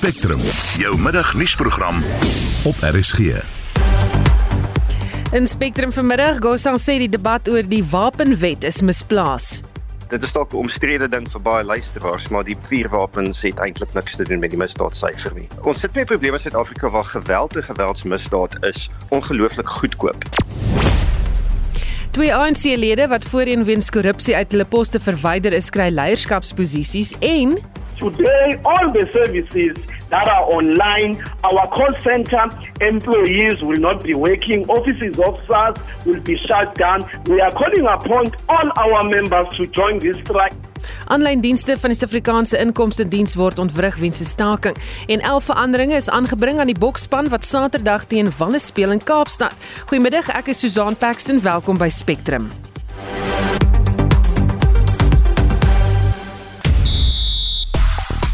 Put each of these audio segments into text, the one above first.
Spectrum, jou middagnuusprogram op RSG. In Spectrum vanmiddag, Gosang sê die debat oor die wapenwet is misplaas. Dit is dalk 'n omstrede ding vir baie luisteraars, maar die vuurwapens het eintlik niks te doen met die misdaadsyfer nie. Ons sit met probleme in Suid-Afrika waar geweld en geweldsmisdaad is ongelooflik goedkoop. Twee ANC-lede wat voorheen weens korrupsie uit hulle poste verwyder is, kry leierskapsposisies en Today, all the services that are online, our call center employees will not be working, offices of SARS will be shut down. We are calling upon all our members to join this strike. Aanlyn dienste van die Suid-Afrikaanse Inkomste Diens word ontwrig weens 'n staking en 11 veranderinge is aangebring aan die boksspan wat Saterdag teen Wallis speel in Kaapstad. Goeiemiddag, ek is Susan Paxton, welkom by Spectrum.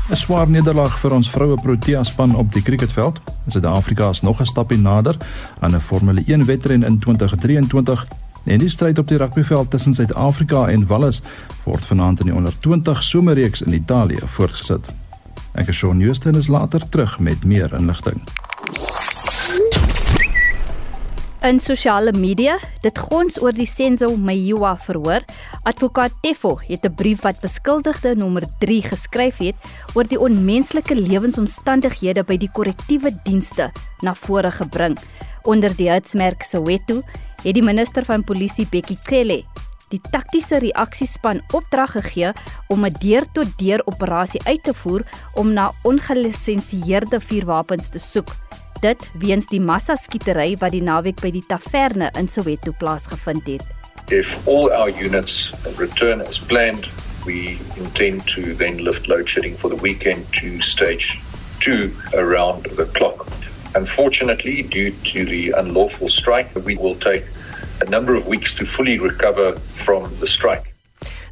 'n Swaar nederlaag vir ons vroue Protea span op die cricketveld. Suid-Afrika is nog 'n stapie nader aan 'n Formule 1 wedren in 2023 en die stryd op die rugbyveld tussen Suid-Afrika en Wallis word vanaand in die onder 20 somerreeks in Italië voortgesit. Ek is Shaun Joosten is later terug met meer inligting. In sosiale media, dit gons oor die Senzo Mayiwa verhoor. Advokaat Tefo het 'n brief wat beskuldigde nommer 3 geskryf het oor die onmenslike lewensomstandighede by die korrektiewe dienste na vore gebring. Onder die hitsmerk Soweto het die minister van polisie Bekkie Cele die taktiese reaksiespan opdrag gegee om 'n deur-tot-deur operasie uit te voer om na ongelisensieerde vuurwapens te soek dit weens die massaskietery wat die naweek by die taverne in Soweto plaasgevind het. If all our units return as planned, we intend to then lift load shedding for the weekend to stage 2 around the clock. Unfortunately, due to the unlawful strike, we will take a number of weeks to fully recover from the strike.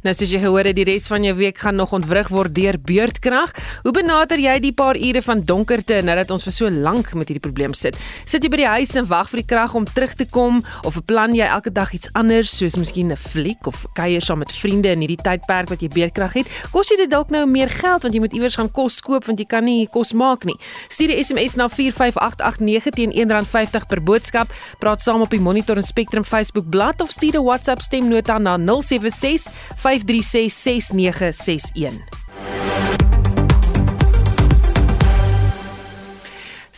Nou soos jy gehoor het, die res van jou week gaan nog ontwrig word deur beurtkrag. Hoe benader jy die paar ure van donkerte nou dat ons vir so lank met hierdie probleem sit? Sit jy by die huis en wag vir die krag om terug te kom of beplan jy elke dag iets anders soos miskien 'n fliek of kuier saam met vriende in hierdie tydperk wat jy beurtkrag het? Kos jy dit dalk nou meer geld want jy moet iewers gaan kos koop want jy kan nie kos maak nie. Stuur 'n SMS na 45889 teen R1.50 per boodskap. Praat saam op die Monitor en Spectrum Facebook bladsy of stuur 'n WhatsApp stemnota na 076 5366961.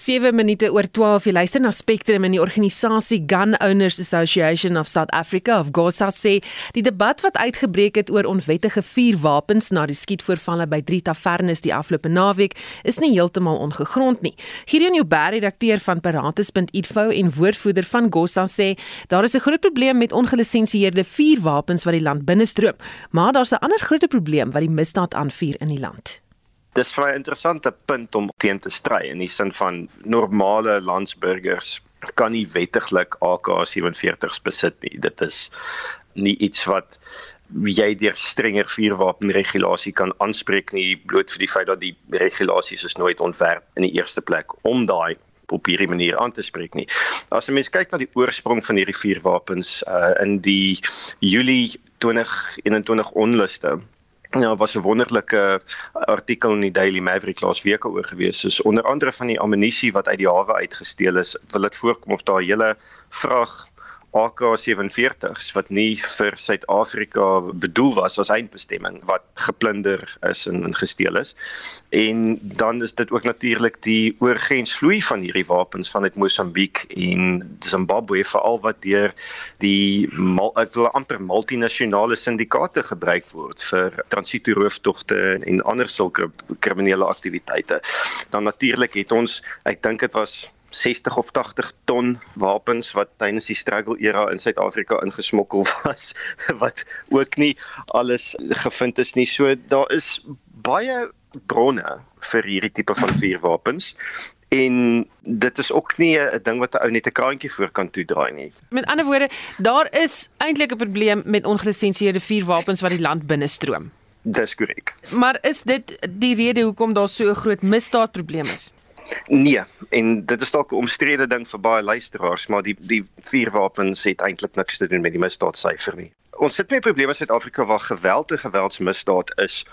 7 minute oor 12 jy luister na Spectrum in die organisasie Gun Owners Association of South Africa of GOSA sê die debat wat uitgebreek het oor onwettige vuurwapens na die skietvoorvalle by drie tavernes die afgelope naweek is nie heeltemal ongegrond nie. Gideon Joubert, redakteur van Paratus.info en woordvoerder van GOSA sê daar is 'n groot probleem met ongelisensieerde vuurwapens wat die land binnestroom, maar daar's 'n ander groot probleem wat die misdaad aanvuur in die land dis 'n interessante punt om teen te stry in die sin van normale landsburgers kan nie wettiglik AK47s besit nie. Dit is nie iets wat jy deur strenger vuurwapenregulasie kan aanspreek nie bloot vir die feit dat die regulasies is nooit ontwerp in die eerste plek om daai op hierdie manier aan te spreek nie. As 'n mens kyk na die oorsprong van hierdie vuurwapens uh, in die Julie 2021 onluste Ja, was 'n wonderlike artikel in die Daily Maverick laas week oor gewees. Soos onder andere van die ammunisie wat uit die hawe uitgesteel is, wil dit voorkom of daar hele vrag AK47s wat nie vir Suid-Afrika bedoel was as eindbestemming wat geplunder is en, en gesteel is. En dan is dit ook natuurlik die oorgrensvloei van hierdie wapens vanuit Mosambiek en Zimbabwe veral wat deur die ek wil amper multinasjonale syndikaate gebruik word vir transitoerooftogte en ander sulke kriminele aktiwiteite. Dan natuurlik het ons, ek dink dit was 60 of 80 ton wapens wat tydens die struggle era in Suid-Afrika ingesmokkel was wat ook nie alles gevind is nie. So daar is baie bronne vir hierdie tipe van vuurwapens en dit is ook nie 'n ding wat 'n ou net 'n kraantjie voor kan toedraai nie. Met ander woorde, daar is eintlik 'n probleem met ongelisensieerde vuurwapens wat die land binnestroom. Dis korrek. Maar is dit die rede hoekom daar so 'n groot misdaadprobleem is? Nee, en dit is dalk 'n omstrede ding vir baie luisteraars, maar die die vuurwapens het eintlik niks te doen met die misdaadsyfer nie. Ons sit met probleme in Suid-Afrika waar geweld en geweldsmisdaad is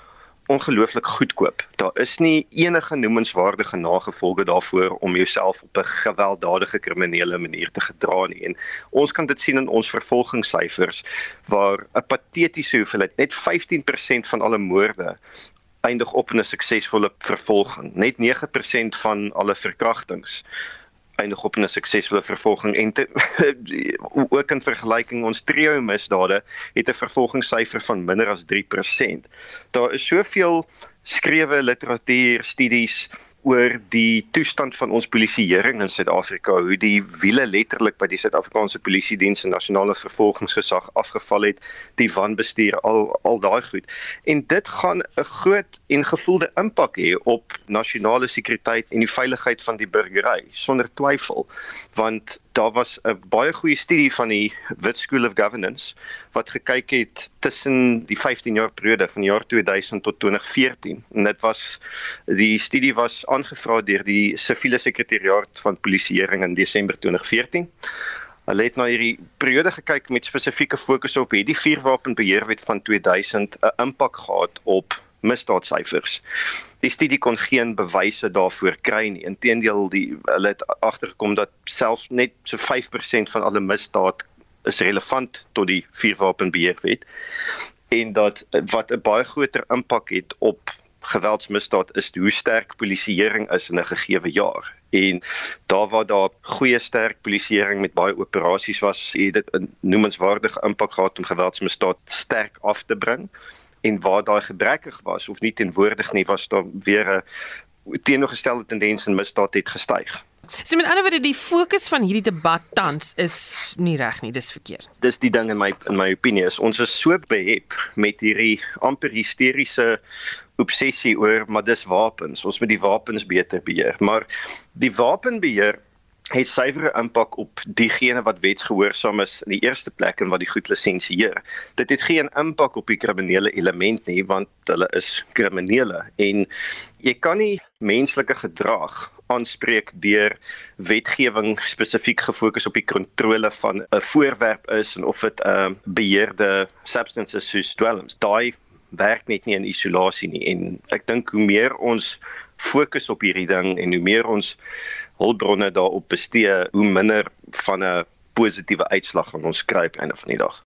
ongelooflik goedkoop. Daar is nie enige noemenswaardige nagevolge daarvoor om jouself op 'n gewelddadige kriminele manier te gedra nie. En ons kan dit sien in ons vervolgingssyfers waar 'n patetiese hoeveelheid net 15% van alle moorde eindig op 'n suksesvolle vervolging. Net 9% van alle verkrachtings eindig op 'n suksesvolle vervolging en te, ook in vergelyking ons trio misdade het 'n vervolgingssyfer van minder as 3%. Daar is soveel skrewe literatuur, studies oor die toestand van ons polisieering in Suid-Afrika, hoe die wiele letterlik by die Suid-Afrikaanse Polisie Diens en Nasionale Vervolgingsgesag afgeval het, die wanbestuur al al daai goed. En dit gaan 'n groot en gevoelde impak hê op nasionale sekuriteit en die veiligheid van die burgery sonder twyfel, want daar was 'n baie goeie studie van die Wit School of Governance wat gekyk het tussen die 15 jaar periode van die jaar 2000 tot 2014 en dit was die studie was aangevra deur die siviele sekretariaat van polisieering in Desember 2014 Hulle het na hierdie periode gekyk met spesifieke fokus op het die vuurwapenbeheerwet van 2000 'n impak gehad op misdaadsyfers. Die studie kon geen bewyse daarvoor kry nie. Inteendeel, die hulle het agtergekom dat selfs net so 5% van alle misdaad is relevant tot die vuurwapenbeheerwet en dat wat 'n baie groter impak het op geweldsmisdaad is hoe sterk polisieering is in 'n gegeewe jaar. En daar waar daar goeie sterk polisieering met baie operasies was, het dit 'n noemenswaardige impak gehad om geweldsmisdaad sterk af te bring en waar daai gebrekkig was of nie teenwoordig nie was daar weer 'n teenoorgestelde tendens in misdaad het gestyg. So met ander woorde die fokus van hierdie debat tans is nie reg nie, dis verkeerd. Dis die ding in my in my opinie is ons is so behep met hierdie amper hysteriese obsessie oor maar dis wapens. Ons moet die wapens beter beheer, maar die wapenbeheer het suiwere impak op diegene wat wetsgehoorsaam is in die eerste plek en wat die goed lisensieer. Dit het geen impak op die kriminele element nie want hulle is kriminele en jy kan nie menslike gedrag aanspreek deur wetgewing spesifiek gefokus op die kontrole van 'n voorwerp is en of dit 'n uh, beheerde substances soos dwelms. Daai werk net nie in isolasie nie en ek dink hoe meer ons fokus op hierdie ding en hoe meer ons hulpbronne daarop bestee, hoe minder van 'n positiewe uitslag gaan ons kry aan einde van die dag.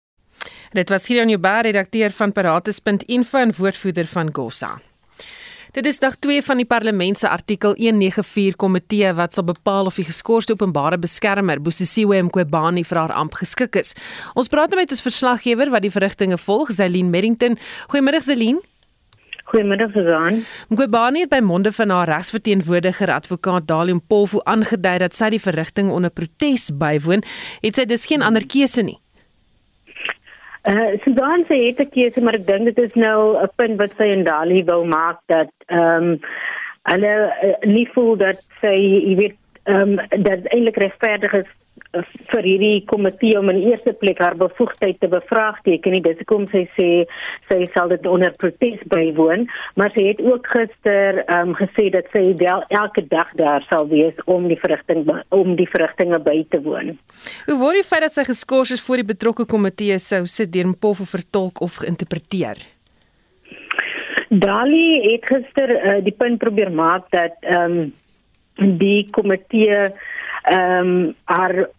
Dit was hier aan jou baie redakteur van paratus.info en woordvoerder van Gosa. Dit is dag 2 van die parlement se artikel 194 komitee wat sal bepaal of die geskorste openbare beskermer Bosisiwe Mqobani vir haar amp geskik is. Ons praat nou met ons verslaggewer wat die verrigtinge volg, Zelin Merrington. Goeiemôre Zelin. Goeiemiddag Susan. Mqobani het by monde van haar regsverteenwoordiger advokaat Dalium Polfu aangedui dat sy die verrigting onder protes bywoon, het sy dus geen ander keuse nie. Uh Susan sê het 'n keuse, maar ek dink dit is nou 'n punt wat sy en Dali wou maak dat ehm um, hulle uh, nie voel dat sy, jy weet, ehm um, dat eintlik regverdig is vir hierdie komitee om in eerste plek haar bevoegdheid te bevraagteken nie. Dis hoekom sy sê sy sal dit onder protes bywoon, maar sy het ook gister ehm um, gesê dat sy wel elke dag daar sal wees om die verrigting om die verrigtinge by te woon. Hoe word die feit dat sy geskort is voor die betrokke komitee sou sit deur Mpofu vertolk of geïnterpreteer? Dali het gister uh, die punt probeer maak dat ehm um, die komitee ehm um, haar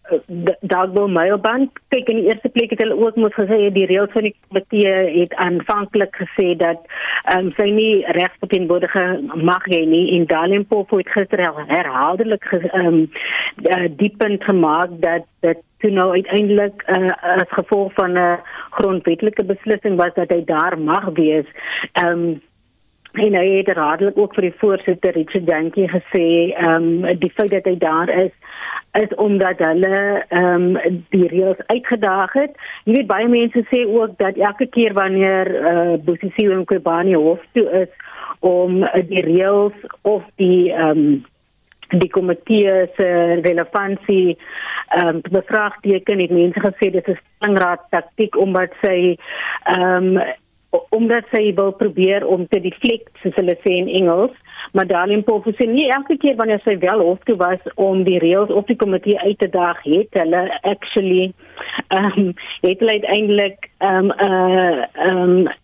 Dagbo Mailband kyk in die eerste plek het hulle ook moet gesê die reëls van die komitee het aanvanklik gesê dat ehm um, sy nie regsverteenwoordige mag hê nie en Dalimpo het gister herhaaldelik ehm um, die punt gemaak dat dat toe nou uiteindelik uh, as gevolg van 'n uh, grondwetlike beslissing was dat hy daar mag wees ehm um, En hy het radelik ook vir die voorsitter Richard Jantjie gesê, ehm um, die feit dat hy daar is is omdat hulle ehm um, die reëls uitgedaag het. Jy weet baie mense sê ook dat elke keer wanneer eh uh, Bosisi en Kobani hof toe is om uh, die reëls of die ehm um, die komitee se relevantie ehm um, bevraagteken het mense gesê dit is 'n stangraad taktik omdat sy ehm um, omdat sy wil probeer om te deflect soos hulle sê in Engels. Maar Dalian Pofu sê nie elke keer wanneer sy wel hof toe was om die reëls op die komitee uit te daag het hulle actually ehm um, het hulle uiteindelik ehm um, uh, ehm um,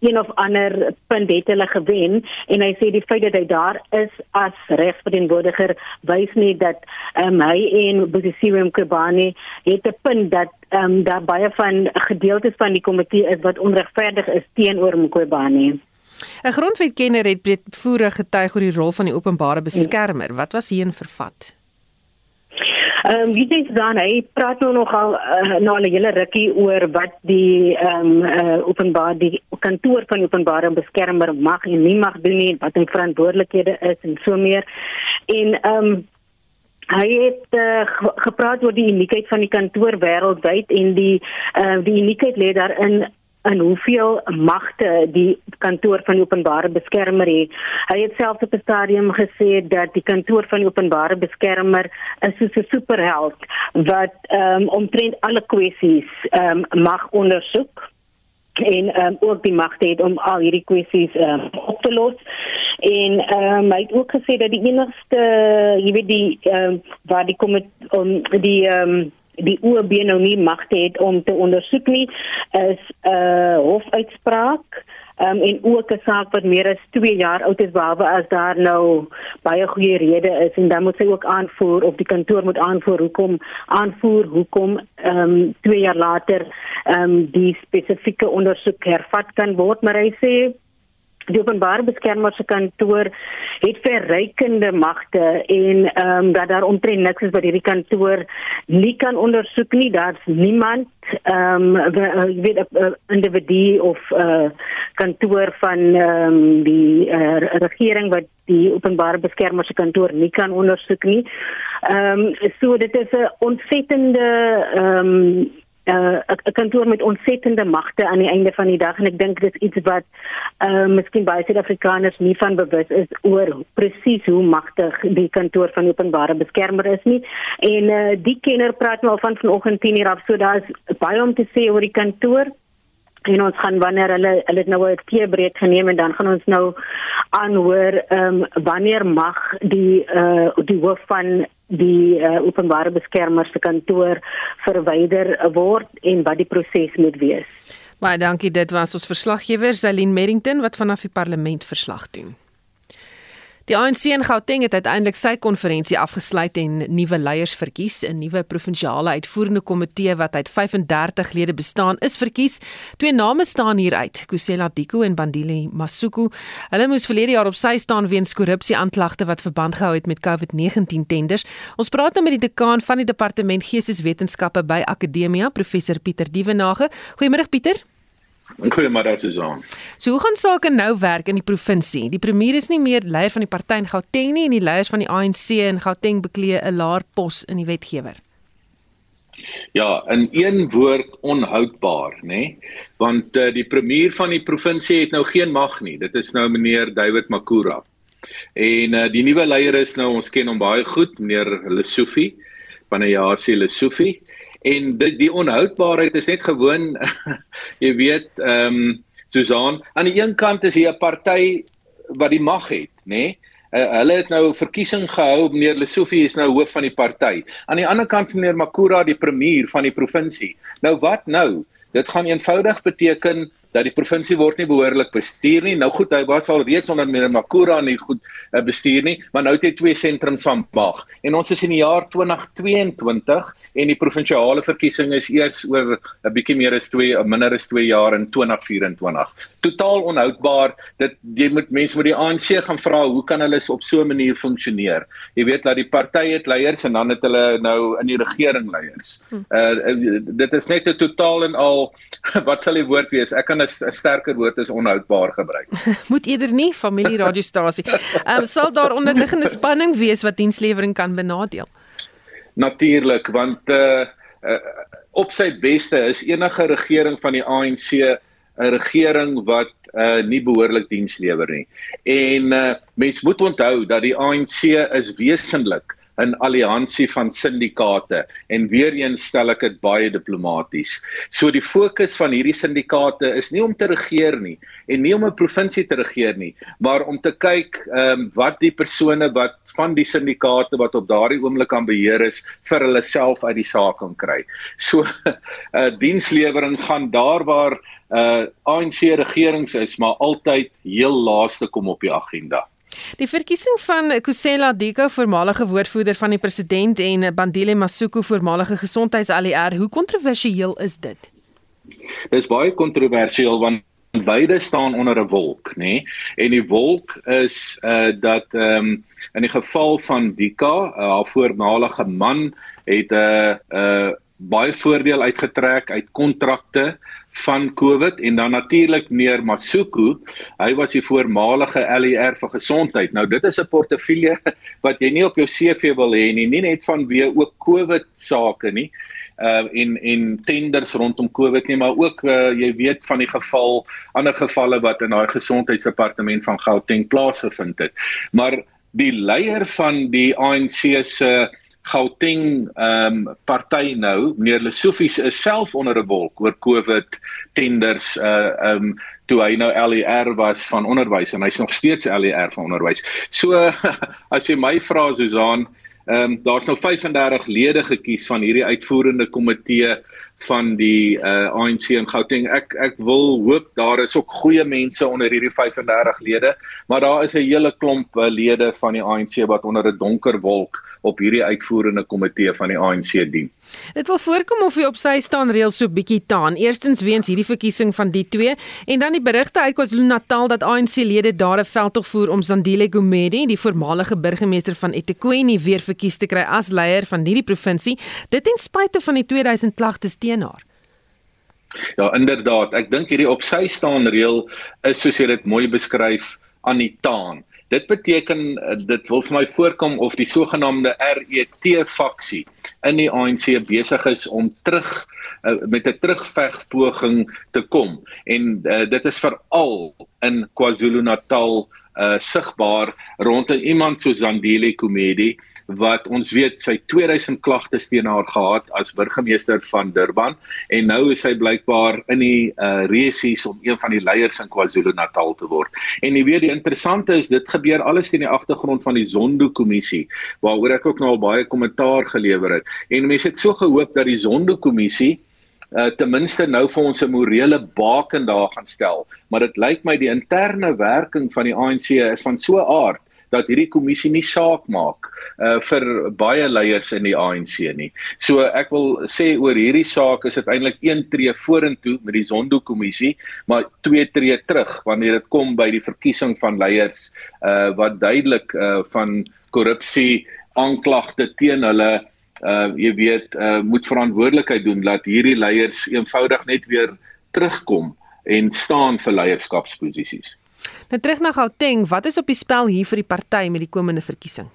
een of ander punt het hulle gewen en hy sê die feit dat hy daar is as regsverteenwoordiger wys nie dat um, hy en Bosisiwe Mkhwebane het 'n punt dat um, daar baie van gedeeltes van die komitee is wat onregverdig is teenoor Mkhwebane. 'n Grondwetkenner het breedvoerig getuig oor die rol van die openbare beskermer. Wat was hierin vervat? Ehm um, wie sê dan hy praat nou nogal uh, al 'n hele rukkie oor wat die ehm um, uh, openbaar die kantoor van die openbare beskermer mag en nie mag doen nie wat 'n verantwoordelikhede is en so meer. En ehm um, hy het uh, gepraat oor die uniekheid van die kantoor wêreldwyd en die uh, die uniekheid lê daarin en hoeveel magte die kantoor van die openbare beskermer het. Hy het self op 'n stadium gesê dat die kantoor van die openbare beskermer is soos 'n superheld wat um, omtrent alle kwessies um, mag ondersoek en um, ook die magte het om al hierdie kwessies um, op te los. En um, hy het ook gesê dat die enigste, jy weet die um, waar die kom om die um, die OB nou nie magte het om te ondersoek nie is 'n uh, hofuitspraak um, en ook 'n saak wat meer as 2 jaar oud is behalwe as daar nou baie goeie redes is en dan moet sy ook aanvoer of die kantoor moet aanvoer hoekom aanvoer hoekom ehm um, 2 jaar later ehm um, die spesifieke ondersoek hervat kan word. Maar hy sê die openbare beskermer se kantoor het verrykende magte en ehm um, dat daar omtrent niks is wat hierdie kantoor nie kan ondersoek nie daar's niemand ehm um, weet 'n individu of 'n uh, kantoor van ehm um, die uh, regering wat die openbare beskermer se kantoor nie kan ondersoek nie. Ehm um, so dit is 'n ontsettende ehm um, 'n uh, kantoor met ontsettende magte aan die einde van die dag en ek dink dit is iets wat uh miskien baie Suid-Afrikaners nie van bewus is oor presies hoe magtig die kantoor van openbare beskermer is nie. En uh die kenner praat nou van vanoggend 10:00 af, so daar's baie om te sê oor die kantoor en ons gaan wanneer hulle hulle nou 'n teebreek geneem en dan gaan ons nou aanhoor ehm um, wanneer mag die uh die hoof van die uh, openbare beskermer se kantoor verwyder word en wat die proses moet wees. Baie dankie dit was ons verslaggewer Zelin Merrington wat vanaf die parlement verslag doen. Die ANC in Gauteng het uiteindelik sy konferensie afgesluit en nuwe leiers verkies. 'n Nuwe provinsiale uitvoerende komitee wat uit 35 lede bestaan, is verkies. Twee name staan hier uit: Kusela Diko en Bandile Masuku. Hulle moes verlede jaar op sy staan weens korrupsie aanklagte wat verband gehou het met COVID-19 tenders. Ons praat nou met die dekaan van die departement Geesteswetenskappe by Akademia, professor Pieter Dievenage. Goeiemôre Pieter. Goeiemôre Susan. So hoe gaan sake nou werk in die provinsie? Die premier is nie meer leier van die party in Gauteng nie en die leiers van die ANC in Gauteng beklee 'n laer pos in die wetgewer. Ja, in een woord onhoudbaar, nê? Nee? Want uh, die premier van die provinsie het nou geen mag nie. Dit is nou meneer David Makura. En uh, die nuwe leier is nou ons ken hom baie goed, meneer Lesofie van die Jasie Lesofie en dit die onhoudbaarheid is net gewoon jy weet ehm um, Susan aan die een kant is hy 'n party wat die mag het nê? Nee? uh, hulle het nou verkiesing gehou meneer Lesofie is nou hoof van die party. Aan die ander kant is meneer Makura die premier van die provinsie. Nou wat nou? Dit gaan eenvoudig beteken dat die provinsie word nie behoorlik bestuur nie. Nou goed, hy was al reeds onder meneer Makura nie goed uh, bestuur nie, maar nou het hy twee sentrums van mag. En ons is in die jaar 2022 en die provinsiale verkiesing is eers oor 'n bietjie meer as 2 minder as 2 jaar in 2024. Totaal onhoudbaar. Dit jy moet mense met die ANC gaan vra hoe kan hulle op so 'n manier funksioneer? Jy weet dat die party het leiers en dan het hulle nou in die regering leiers. Uh dit is net 'n totaal en al wat sal die woord wees? Ek kan 'n sterker woord is onhoudbaar gebruik. Moet eerder nie familie radiostasie. Ehm um, sal daar onderliggende spanning wees wat dienslewering kan benadeel? Natuurlik, want uh, uh op sy beste is enige regering van die ANC 'n regering wat uh nie behoorlik diens lewer nie. En uh mens moet onthou dat die ANC is wesentlik 'n alliansie van syndikaate en weer eens stel ek dit baie diplomaties. So die fokus van hierdie syndikaate is nie om te regeer nie en nie om 'n provinsie te regeer nie, maar om te kyk ehm um, wat die persone wat van die syndikaate wat op daardie oomblik aan beheer is vir hulle self uit die saak kan kry. So 'n uh, dienslewering gaan daar waar uh ANC regerings is, maar altyd heel laaste kom op die agenda. Die verkiesing van Kusela Diko, voormalige woordvoerder van die president en Bandile Masuku, voormalige gesondheidsalier, hoe kontroversieel is dit? Dis baie kontroversieel want beide staan onder 'n wolk, nê? Nee? En die wolk is uh dat ehm um, in die geval van Dika, uh, haar voormalige man het 'n uh, uh baie voordeel uitgetrek uit kontrakte van COVID en dan natuurlik meneer Masuku, hy was die voormalige LER vir gesondheid. Nou dit is 'n portefeulje wat jy nie op jou CV wil hê nie, nie net vanweë ook COVID sake nie uh en en tenders rondom COVID nie maar ook uh, jy weet van die geval ander gevalle wat in daai gesondheidsdepartement van Gauteng plaasgevind het. Maar die leier van die ANC se uh, Gauteng ehm um, party nou, meneer Lesofies is self onder 'n wolk oor COVID tenders uh ehm um, toe hy nou LER was van onderwys en hy's nog steeds LER van onderwys. So as jy my vra Susan, ehm um, daar's nou 35 lede gekies van hierdie uitvoerende komitee van die uh, ANC in Gauteng. Ek ek wil hoop daar is ook goeie mense onder hierdie 35 lede, maar daar is 'n hele klomp uh, lede van die ANC wat onder 'n donker wolk op hierdie uitvoerende komitee van die ANC dien. Dit wil voorkom of hy op sy staan reël so bietjie taan. Eerstens weens hierdie verkiesing van die twee en dan die berigte uit KwaZulu-Natal dat ANC-lede daar 'n veldtog voer om Zandile Gumede, die voormalige burgemeester van eThekwini, weer verkies te kry as leier van hierdie provinsie, dit ten spyte van die 2000 klagtes teen haar. Ja, inderdaad. Ek dink hierdie op sy staan reël is soos jy dit mooi beskryf aan die taan. Dit beteken eh, dit wil vir my voorkom of die sogenaamde RET faksie in die ANC besig is om terug uh, met 'n terugvegpoging te kom. En uh, dit is veral in KwaZulu-Natal uh, sigbaar rondom iemand soos Zandile Komedi wat ons weet sy 2000 klagtes teen haar gehad as burgemeester van Durban en nou is hy blykbaar in die uh, resies om een van die leiers in KwaZulu-Natal te word. En jy weet die interessante is dit gebeur alles teen die agtergrond van die Zondo kommissie waaroor ek ook nou al baie kommentaar gelewer het. En mense het so gehoop dat die Zondo kommissie uh, ten minste nou vir ons 'n morele baken daar gaan stel, maar dit lyk my die interne werking van die ANC is van so 'n aard dat hierdie kommissie nie saak maak uh vir baie leiers in die ANC nie. So ek wil sê oor hierdie saak is dit eintlik een tree vorentoe met die Zondo kommissie, maar twee tree terug wanneer dit kom by die verkiesing van leiers uh wat duidelik uh van korrupsie aanklagte teen hulle uh jy weet uh moet verantwoordelikheid doen dat hierdie leiers eenvoudig net weer terugkom en staan vir leierskapsposisies. Nou terug na Gauteng, wat is op die spel hier vir die party met die komende verkiesing?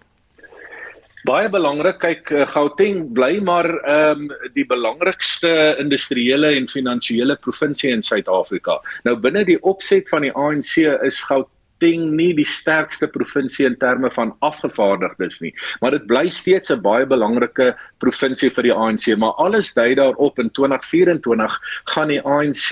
Baie belangrik, kyk eh, Gauteng bly maar ehm um, die belangrikste industriële en finansiële provinsie in Suid-Afrika. Nou binne die opset van die ANC is Gauteng nie die sterkste provinsie in terme van afgevaardigdes nie, maar dit bly steeds 'n baie belangrike provinsie vir die ANC, maar alles dui daarop in 2024 gaan die ANC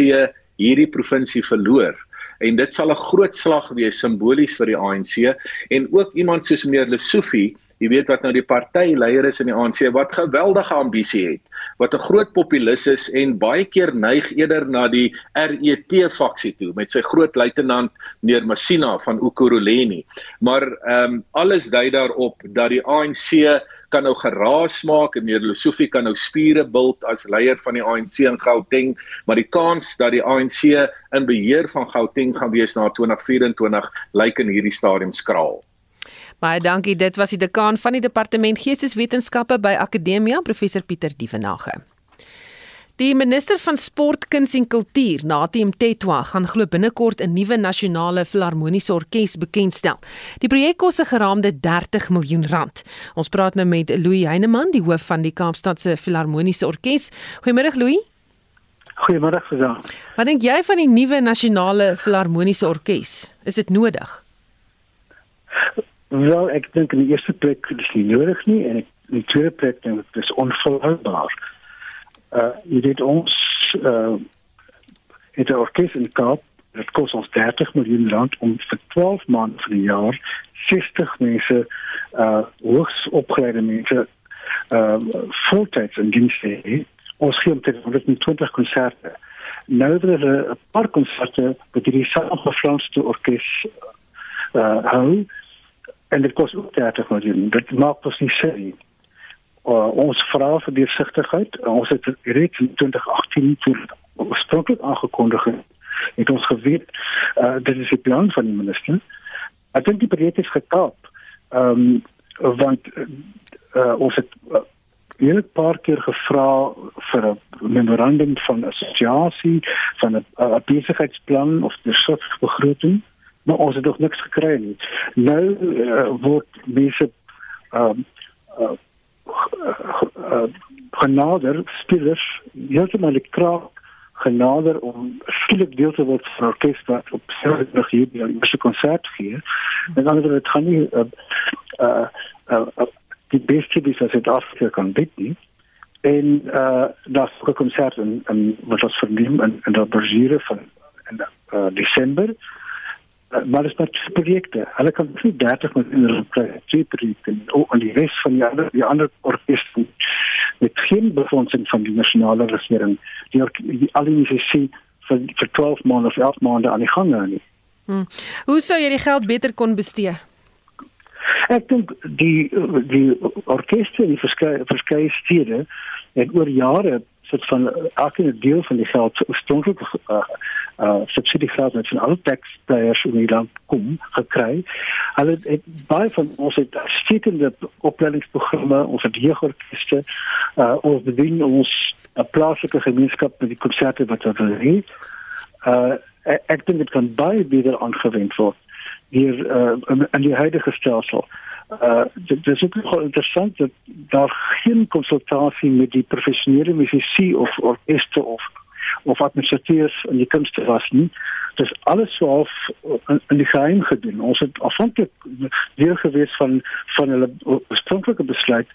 hierdie provinsie verloor en dit sal 'n groot slag wees simbolies vir die ANC en ook iemand soos meneer Lesofie Jy weet wat nou die partyleier is in die ANC wat geweldige ambisie het, wat 'n groot populis is en baie keer neig eerder na die RET faksie toe met sy groot luitenant meneer Masina van Ukuruleni. Maar ehm um, alles dui daarop dat die ANC kan nou geraas maak en meneer Lesofie kan nou spiere bult as leier van die ANC in Gauteng, maar die kans dat die ANC in beheer van Gauteng gaan wees na 2024 lyk in hierdie stadium skraal. Baie dankie. Dit was die dekaan van die departement Geesteswetenskappe by Akademia, professor Pieter Dievenage. Die minister van Sport, Kuns en Kultuur, Natie Mtetwa, gaan glo binnekort 'n nuwe nasionale filharmoniese orkes bekendstel. Die projek kos 'n geraamde 30 miljoen rand. Ons praat nou met Louis Heineman, die hoof van die Kaapstadse Filharmoniese Orkees. Goeiemôre Louis. Goeiemôre Susan. Wat dink jy van die nuwe nasionale filharmoniese orkes? Is dit nodig? Wel, ek dink in die eerste plek is dit nie nodig nie en in die tweede plek dink ek dit is onvolhoubaar. Uh jy weet ons uh het 'n orkes in Kaap, dit kos ons 30 miljoen rand om vir 12 maande van die jaar 60 mense uh hoogs opgeleide mense uh voltyds in diens te hê. Ons gee omtrent 120 konserte. Nou is er 'n paar konserte met die samengeflanste orkes uh hou en dit kos ook 30 miljoen. Dit maak ons nie sin. Uh, ons vra vir deursigtigheid. Ons het reeds in 2018 toe oorspronklik aangekondig het ons geweet uh, dit is die plan van die minister. Ek dink die projek is gekaap. Ehm um, want uh, ons het uh, 'n paar keer gevra vir 'n memorandum van assosiasie van 'n uh, besigheidsplan of 'n begroting maar ons het nog niks gekry nie. Nou uh, word mense ehm uh, uh, genader spelers heeltemal die kraak genader om skielik deel te word van 'n orkes wat op selfde hier by die eerste konsert gee. En dan het gaan nie uh, uh, uh, die beste wie se dit afskeer kan bied. En uh dat ook 'n en en wat verneem in in van in uh, Desember Eh, maar dit is projekte. Hulle kan nie 30 miljoen rand kry vir projekte en die res van die ander die ander orkeste met geen befondsing van die nasionale regering. Die, die al die ICC vir vir 12 maande of 11 maande aan die gang hou nie. Hmm. Hoe sou jy die geld beter kon bestee? Ek dink die die orkeste in verskeie verskeie stede het oor jare sit van elke deel van die geld oorspronklik uh, uh subsidie geld wat van alle taxpayers in die land kom gekry. Hulle het baie van ons het stekende opleidingsprogramme, ons het jeugorkeste, uh ons bedien ons uh, plaaslike gemeenskap met die konserte wat hulle het. Uh ek dink dit kan baie beter aangewend word hier uh in die huidige stelsel. Uh dit is ook nogal interessant dat daar geen konsultasie met die professionele musisië of orkeste of of administrateurs in die kunste was nie. Dit is alles so half in, in die geheim gedoen. Ons het afhanklik deel gewees van van hulle oorspronklike besluit.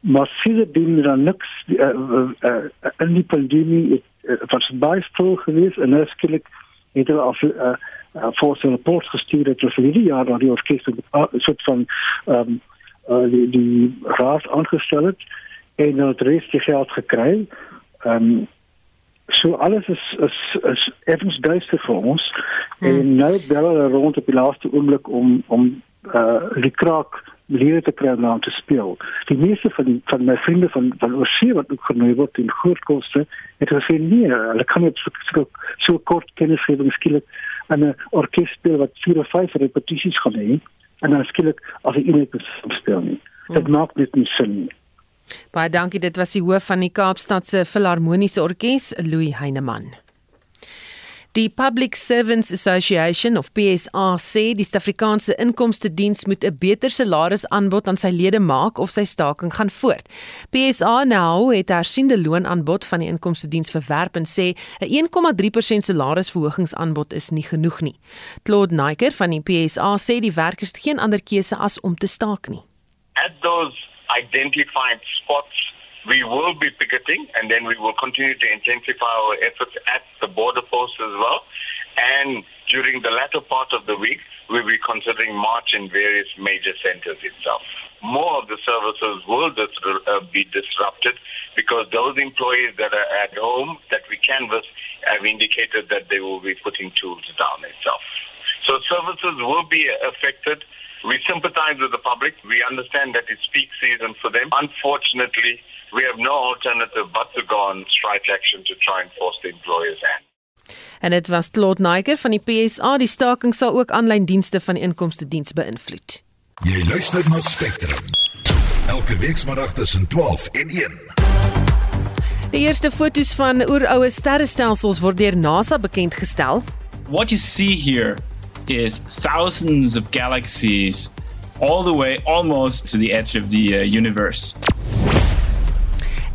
Maar dit dan niks uh, uh, uh, in die pandemie het, uh, was baie stil gewees en nou skielik het hulle af uh, uh, voor zijn rapport gestuurd het voor ieder jaar dat die orkest een soort van um, uh, die, die raad aangesteld en het rest die geld gekregen. Um, so alles is is is effens duister vir ons hmm. en nou bel hulle rond op die laaste oomblik om om uh die kraak leer te kry om te speel. Die meeste van die, van my vriende van van oorsee wat ook genooi word in groot koste, het gesê nee, hulle kan net so, so, so kort kennisgewing skielik aan 'n orkes speel wat 4 of 5 repetisies gaan hê en dan skielik as 'n eenheid speel nie. Dit hmm. maak net nie sin nie. Baie dankie, dit was die hoof van die Kaapstadse Filharmoniese Orkees, Louis Heineman. Die Public Servants Association of PSA sê die Suid-Afrikaanse Inkomste Diens moet 'n beter salaris aanbod aan sy lede maak of sy staking gaan voort. PSA nou het hersiende loonaanbod van die Inkomste Diens verwerp en sê 'n 1,3% salarisverhogingsaanbod is nie genoeg nie. Claude Naiker van die PSA sê die werkers het geen ander keuse as om te staak nie. At those identified spots, we will be picketing and then we will continue to intensify our efforts at the border posts as well. And during the latter part of the week, we'll be considering March in various major centers itself. More of the services will dis- uh, be disrupted because those employees that are at home that we canvass have indicated that they will be putting tools down itself. So services will be affected We sympathize with the public. We understand that it's peak season for them. Unfortunately, we have no alternative but to go on strike action to try and force the employers hand. En dit was Claude Naiker van die PSA. Die staking sal ook aanlyn dienste van die inkomste diens beïnvloed. Jy luister na Spectrum. Elke weekmiddag tussen 12 en 1. Die eerste foto's van oeroue sterrestelsels word deur NASA bekend gestel. What you see here is thousands of galaxies all the way almost to the edge of the uh, universe.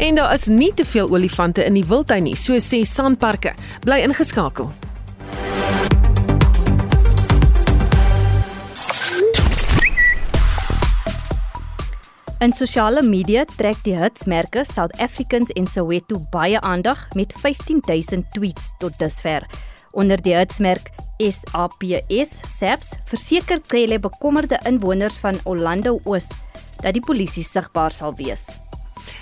En daar is nie te veel olifante in die wildtuin nie, so sê Sanparke. Bly ingeskakel. In sosiale media trek die hitsmerke South Africans en Soweto baie aandag met 15000 tweets tot dusver. Onder die hitsmerk SAPS SAPS verseker Cele bekommerde inwoners van Orlando Oos dat die polisie sigbaar sal wees.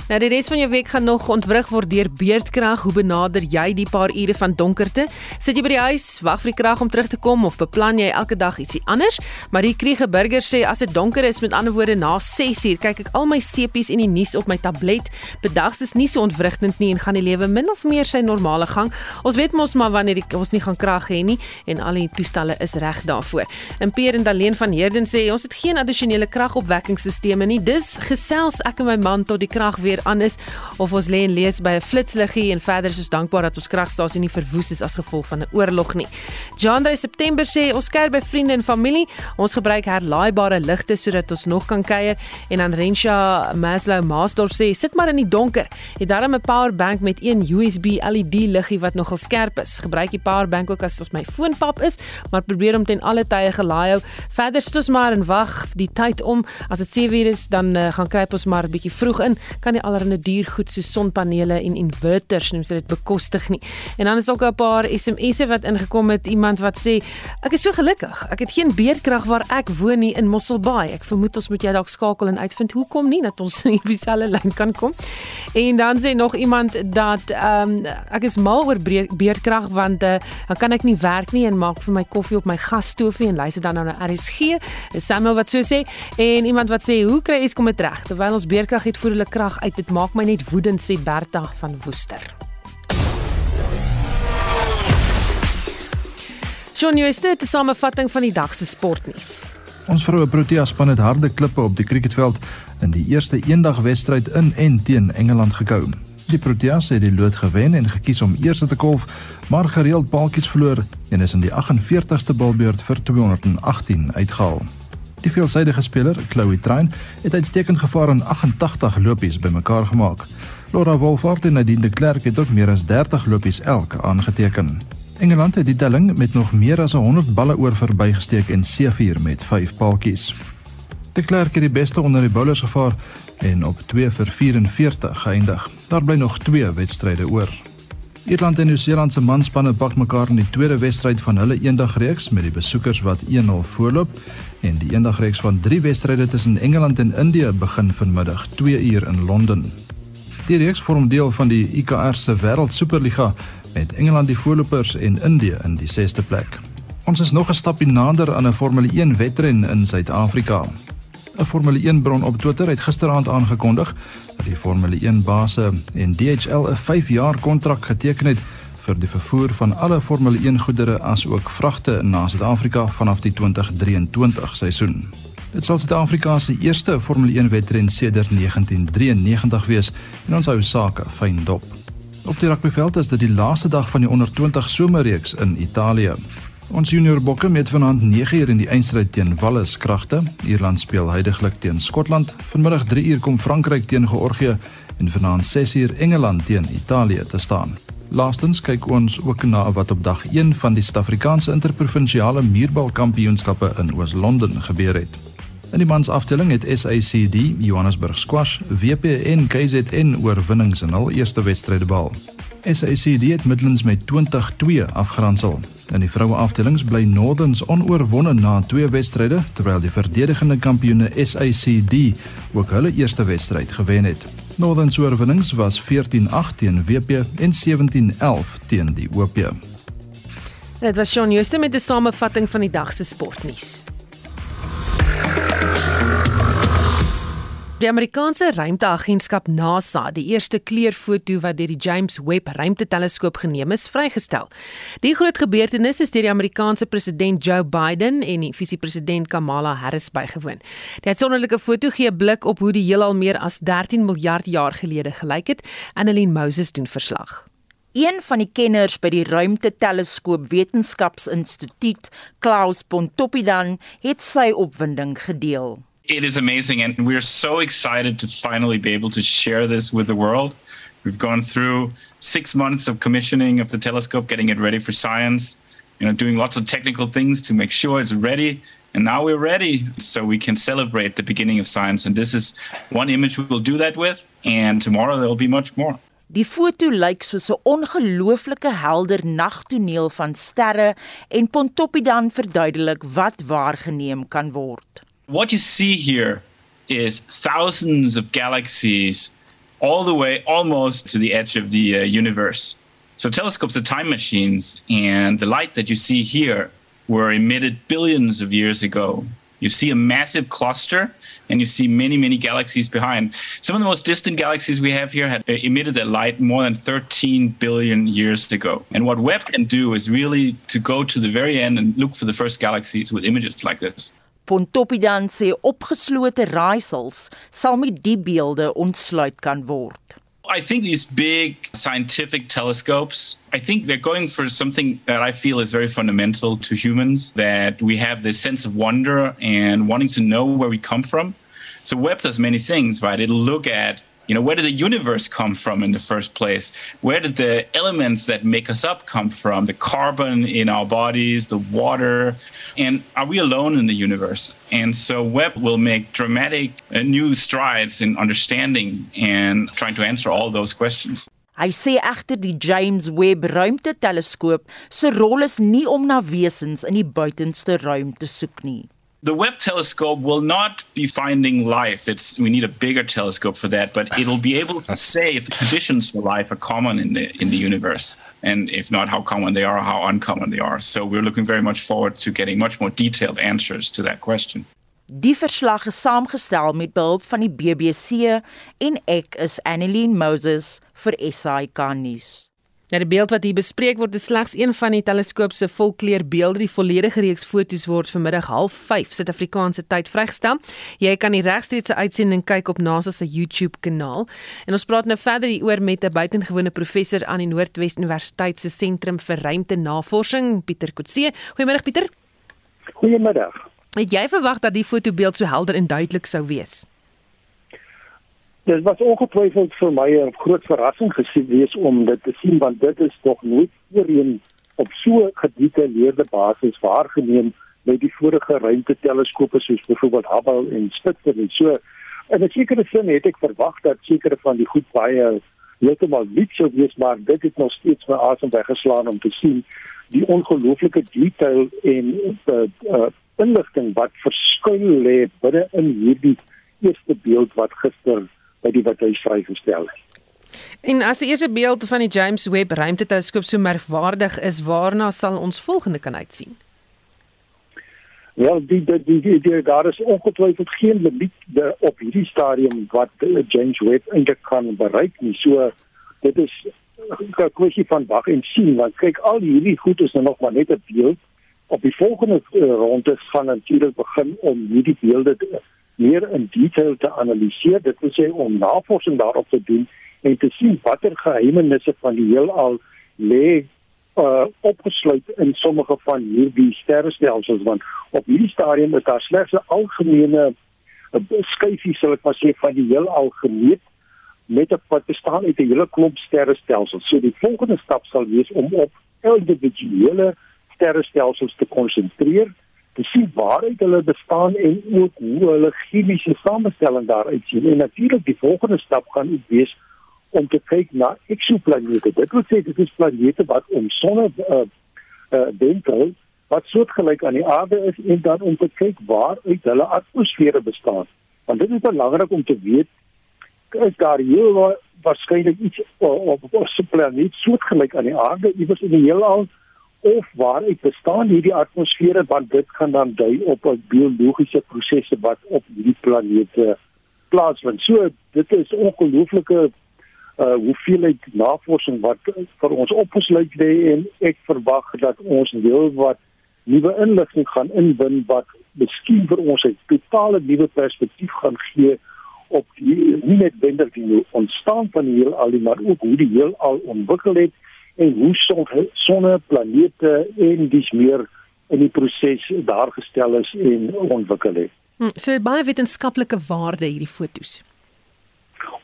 Nou die res van jou week gaan nog ontwrig word deur beerdkrag. Hoe benader jy die paar ure van donkerte? Sit jy by die huis, wag vir die krag om terug te kom of beplan jy elke dag ietsie anders? Maar hier Kriege Burger sê as dit donker is, met ander woorde na 6uur, kyk ek al my sepies en die nuus op my tablet. Bedags is nie so ontwrigtend nie en gaan die lewe min of meer sy normale gang. Ons weet mos maar wanneer die, ons nie gaan krag hê nie en al die toestelle is reg daarvoor. En Pierre en Daleen van Herden sê ons het geen addisionele kragopwekkingsstelsels nie. Dis gesels ek en my man tot die krag weer aan is of ons lê en lees by 'n flitsliggie en verder is ons dankbaar dat ons kragstasie nie verwoes is as gevolg van 'n oorlog nie. Jandre September sê ons kuier by vriende en familie. Ons gebruik herlaaibare ligte sodat ons nog kan kuier en dan Rensha Maslow Maasdorp sê sit maar in die donker. Het daarom 'n power bank met een USB LED liggie wat nogal skerp is. Gebruik die power bank ook as ons my foonpap is, maar probeer om ten alle tye gelaai hou. Verder stos maar en wag die tyd om. As dit 7 uur is, dan uh, gaan kruip ons maar 'n bietjie vroeg in. Kan die allerhande diergoed so sonpanele en inverters noem sy dit bekostig nie. En dan is ook 'n paar SMS'e wat ingekom het iemand wat sê ek is so gelukkig. Ek het geen beerdkrag waar ek woon nie in Mosselbaai. Ek vermoed ons moet jou dalk skakel en uitvind hoekom nie dat ons in dieselfde lyn kan kom. En dan sê nog iemand dat ehm um, ek is mal oor beerdkrag want uh, dan kan ek nie werk nie en maak vir my koffie op my gasstoofie en luister dan nou na RSG. Samuel wat so sê en iemand wat sê hoe kry Eskom dit reg terwyl ons beerdkrag het voer hulle krag dit maak my net woedend sê Berta van Woester. Sjoe, jy is dit 'n samevatting van die dag se sportnuus. Ons vroue Protea span het harde klippe op die cricketveld in die eerste eendagwedstryd in en teen Engeland gekou. Die Proteas het die lood gewen en gekies om eers te kolf, maar gereeld paaltjies verloor en is in die 48ste balbeurt vir 218 uitgehaal. Die veelsidige speler, Chloe Train, het uitstekend gevaar in 88 lopies bymekaar gemaak. Laura Wolfhard en Nadine de Klerk het ook meer as 30 lopies elk aangeteken. Engeland het die telling met nog meer as 100 balle oor verbygesteek en seëvier met 5 paaltjies. De Klerk het die beste onder die bowlers gevaar en op 2 vir 44 geëindig. Daar bly nog 2 wedstryde oor. Ierland en Nieu-Seeland se manspanne pak mekaar in die tweede wedstryd van hulle eendagreeks met die besoekers wat 1-0 voorloop en die eendagreeks van 3 wedstryde tussen Engeland en Indië begin vanmiddag 2 uur in Londen. Die reeks vorm deel van die IKR se Wêreld Superliga met Engeland die voorlopers en Indië in die 6ste plek. Ons is nog 'n stapie nader aan 'n Formule 1 wedren in Suid-Afrika. 'n Formule 1 bron op Twitter het gisteraand aangekondig dat die Formule 1 base en DHL 'n 5-jaar kontrak geteken het vir die vervoer van alle Formule 1 goedere asook vragte na Suid-Afrika vanaf die 2023 seisoen. Dit sal Suid-Afrika se eerste Formule 1 wedren sedert 1993 wees en ons hou sake fyn dop. Op die rugbyveld is dit die laaste dag van die onder 20 somerreeks in Italië. Ons junior bokke met vanaand 9uur in die eindstryd teen Wallis kragte. Ierland speel heidaglik teen Skotland. Vanmiddag 3uur kom Frankryk teen Georgië en vanaand 6uur Engeland teen Italië te staan. Laastens kyk ons ook na wat op dag 1 van die Suid-Afrikaanse Interprovinsiale Muurbalkampioenskappe in Oos-London gebeur het. In die mansafdeling het SACD, Johannesburg Squash, WP en KZN oorwinnings in hul eerste wedstryde behaal. SACD het Midlands met 20-2 afgeronsel. In die vroueafdelings bly Northerns onoorwonde na twee wedstryde, terwyl die verdedigende kampioene SACD ook hulle eerste wedstryd gewen het. Northern se oorwinnings was 14-8 teen WP en 17-11 teen die OP. Dit was Shaun Jooste met 'n samevatting van die dag se sportnuus. Die Amerikaanse ruimteagentskap NASA, die eerste kleurfoto wat deur die James Webb ruimteteleskoop geneem is, vrygestel. Die groot gebeurtenis is deur die Amerikaanse president Joe Biden en die visiepresident Kamala Harris bygewoon. Die uitsonderlike foto gee 'n blik op hoe die heelal meer as 13 miljard jaar gelede gelyk het, Annelien Moses doen verslag. Een van die kenners by die Ruimteteleskoop Wetenskapsinstituut, Klaus Pontoppidan, het sy opwinding gedeel. It is amazing and we're so excited to finally be able to share this with the world we've gone through six months of commissioning of the telescope getting it ready for science you know, doing lots of technical things to make sure it's ready. And now we're ready, so we can celebrate the beginning of science. And this is one image we will do that with. And tomorrow there will be much more. Die foto lyk soos 'n ongelooflike helder nagtoneel van sterre en Pontoppidan verduidelik wat waargeneem kan word. What you see here is thousands of galaxies all the way almost to the edge of the uh, universe. So telescopes are time machines and the light that you see here were emitted billions of years ago. You see a massive cluster and you see many, many galaxies behind. Some of the most distant galaxies we have here had emitted their light more than 13 billion years ago. And what Webb can do is really to go to the very end and look for the first galaxies with images like this. Opgeslote raaisels sal met die beelde ontsluit kan word. I think these big scientific telescopes, I think they're going for something that I feel is very fundamental to humans that we have this sense of wonder and wanting to know where we come from. So Webb does many things, right? It'll look at you know where did the universe come from in the first place? Where did the elements that make us up come from? The carbon in our bodies the water. And are we alone in the universe? And so webb will make dramatic uh, new strides in understanding and trying to answer all those questions. Hy sê egter die James Webb ruimteteleskoop se rol is nie om na wesens in die buitenste ruim te soek nie. The Webb telescope will not be finding life. It's we need a bigger telescope for that, but it'll be able to say if the conditions for life are common in the in the universe, and if not, how common they are, how uncommon they are. So we're looking very much forward to getting much more detailed answers to that question. Die verslag is saamgestel met behulp van die BBC en ek is Annelien Moses vir SAK nuus. Nou die beeld wat hier bespreek word is slegs een van die teleskoop se volkleur beelde. Die volledige reeks fotos word vanmiddag 05:30 Suid-Afrikaanse tyd vrygestel. Jy kan die regstreekse uitsending kyk op NASA se YouTube kanaal. En ons praat nou verder hieroor met 'n buitengewone professor aan die Noordwes Universiteit se Sentrum vir Ruimtenavorsing, Pieter Kotse. Goeiemôre Pieter. Goeiemiddag. Het jy verwag dat die fotobeeld so helder en duidelik sou wees? Dit was ongetwyfeld vir my 'n groot verrassing gesien wees om dit te sien want dit is tog nooit voorheen op so gedetailleerde basis waargeneem met die vorige ruimteteleskope soos byvoorbeeld Hubble en Spitzer en so. In 'n sekere sin het ek verwag dat sekere van die goed baie heeltemal nie sou wees maar dit het nog steeds my asem weggeslaan om te sien die ongelooflike detail en uh, uh, inligting wat verskuil lê binne in hierdie eerste beeld wat gister by die wat hy vrygestel het. En as die eerste beeld van die James Webb ruimteteleskoop so merkwaardig is, waarna sal ons volgende kan uitsien? Wel, die die die, die, die daar is ongetwyfeld geen limiet op hierdie stadium wat James Webb eintlik kan bereik nie. So dit is 'n kwessie van wag en sien want kyk al hierdie goed is nou nog maar net 'n beeld. Op die volgende uh, ronde gaan natuurlik begin om hierdie beelde te meer in detail te analiseer. Dit wil sê om navorsing daarop te doen en te sien watter geheimenisse van die heelal lê uh opgesluit in sommige van hierdie sterrestelsels want op hierdie stadium is daar slegs 'n algemene skyfie sal ek maar sê van die heelal gemeet met 'n wat bestaan uit 'n hele klomp sterrestelsels. So die volgende stap sal wees om op individuele sterrestelsels te konsentreer te sien waaruit hulle bestaan en ook hoe hulle chemiese samestelling daaruit sien. En natuurlik die volgende stap gaan wees om te kyk na eksoplanete. Dit wil sê dit is planete wat om sonne uh uh denkel wat soortgelyk aan die aarde is en dan om te kyk waaruit hulle atmosfere bestaan. Want dit is belangrik om te weet is daar heel waarskynlik iets op 'n planeet soortgelyk aan die aarde iewers in die heelal of waaruit bestaan hierdie atmosfere want dit gaan dan dui op 'n biologiese prosesse wat op hierdie planeet plaasvind. So dit is ongelooflike uh hoeveelheid navorsing wat vir ons opgesluit lê en ek verwag dat ons wil wat nuwe inligting gaan inwin wat miskien vir ons 'n totale nuwe perspektief gaan gee op die nie net wender die ontstaan van die heelal maar ook hoe die heelal ontwikkel het en hoe sonne, planete en dis meer in die proses daar gestel is en ontwikkel het. Hm, so baie wetenskaplike waarde hierdie fotos.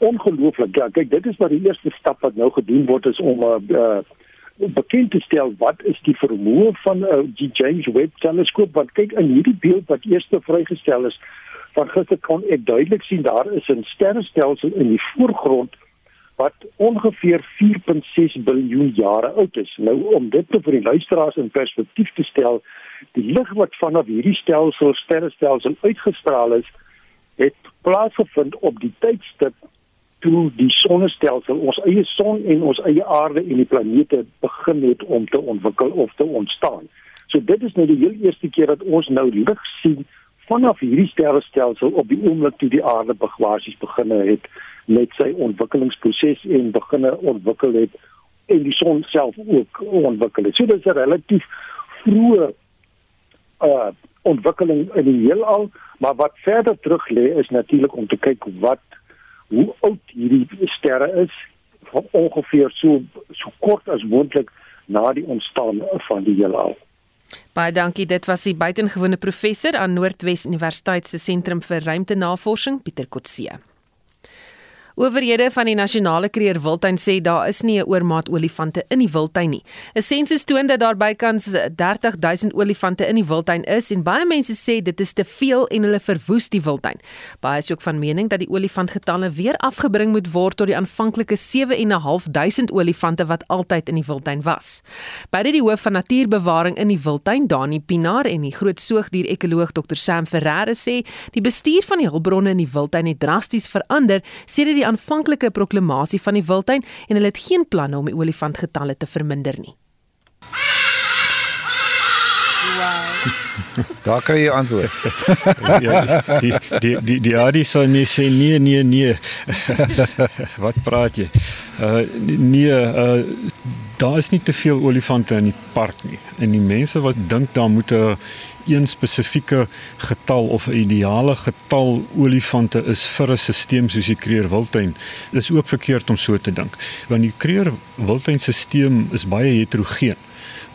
Ongelooflik. Ja, kyk, dit is maar die eerste stap wat nou gedoen word is om 'n uh, bekend te stel wat is die vermoë van uh, die James Webb teleskoop want kyk in hierdie beeld wat eers vrygestel is van gister kon ek duidelik sien daar is 'n sterrestelsel in die voorgrond wat ongeveer 4.6 biljoen jare oud is. Nou om dit te vir die luisteraars in perspektief te stel, die lig wat vanaf hierdie stelsel sterrestelsel uitgestraal is, het plaasgevind op die tydstip toe die sonnestelsel, ons eie son en ons eie aarde en die planete begin het om te ontwikkel of te ontstaan. So dit is nou die heel eerste keer dat ons nou lig sien vanaf hierdie sterrestelsel op die oomblik toe die aarde basies begin het met sy ontwikkelingsproses en begin ontwikkel het en die son self ook ontwikkel het. So dit is 'n relatief vroeë uh ontwikkeling in die heelal, maar wat verder terug lê is natuurlik om te kyk wat hoe oud hierdie sterre is van ongeveer so so kort as moontlik na die ontstaan van die heelal. Baie dankie. Dit was die buitengewone professor aan Noordwes Universiteit se sentrum vir ruimtenavorsing, Pieter Kotse. Owerhede van die nasionale kreer wildtuin sê daar is nie 'n oormaat olifante in die wildtuin nie. 'n Sensus toon dat daar bykans 30000 olifante in die wildtuin is en baie mense sê dit is te veel en hulle verwoes die wildtuin. Baie is ook van mening dat die olifantgetalle weer afgebring moet word tot die aanvanklike 7.500 olifante wat altyd in die wildtuin was. Beide die hoof van natuurbewaring in die wildtuin, Dani Pinaar en die groot soogdier-ekoloog Dr Sam Ferreira sê die bestuur van die hulpbronne in die wildtuin het drasties verander sedert die die aanvanklike proklamasie van die wildtuin en hulle het geen planne om die olifantgetalle te verminder nie. Daar kan jy antwoord. ja, die die die die Adi sê nee sê nee nee nee. Wat praat jy? Uh nee, uh daar is nie te veel olifante in die park nie. En die mense wat dink daar moet 'n een spesifieke getal of 'n ideale getal olifante is vir 'n stelsel soos die Kruger Wildtuin, is ook verkeerd om so te dink. Want die Kruger Wildtuin stelsel is baie heterogeen.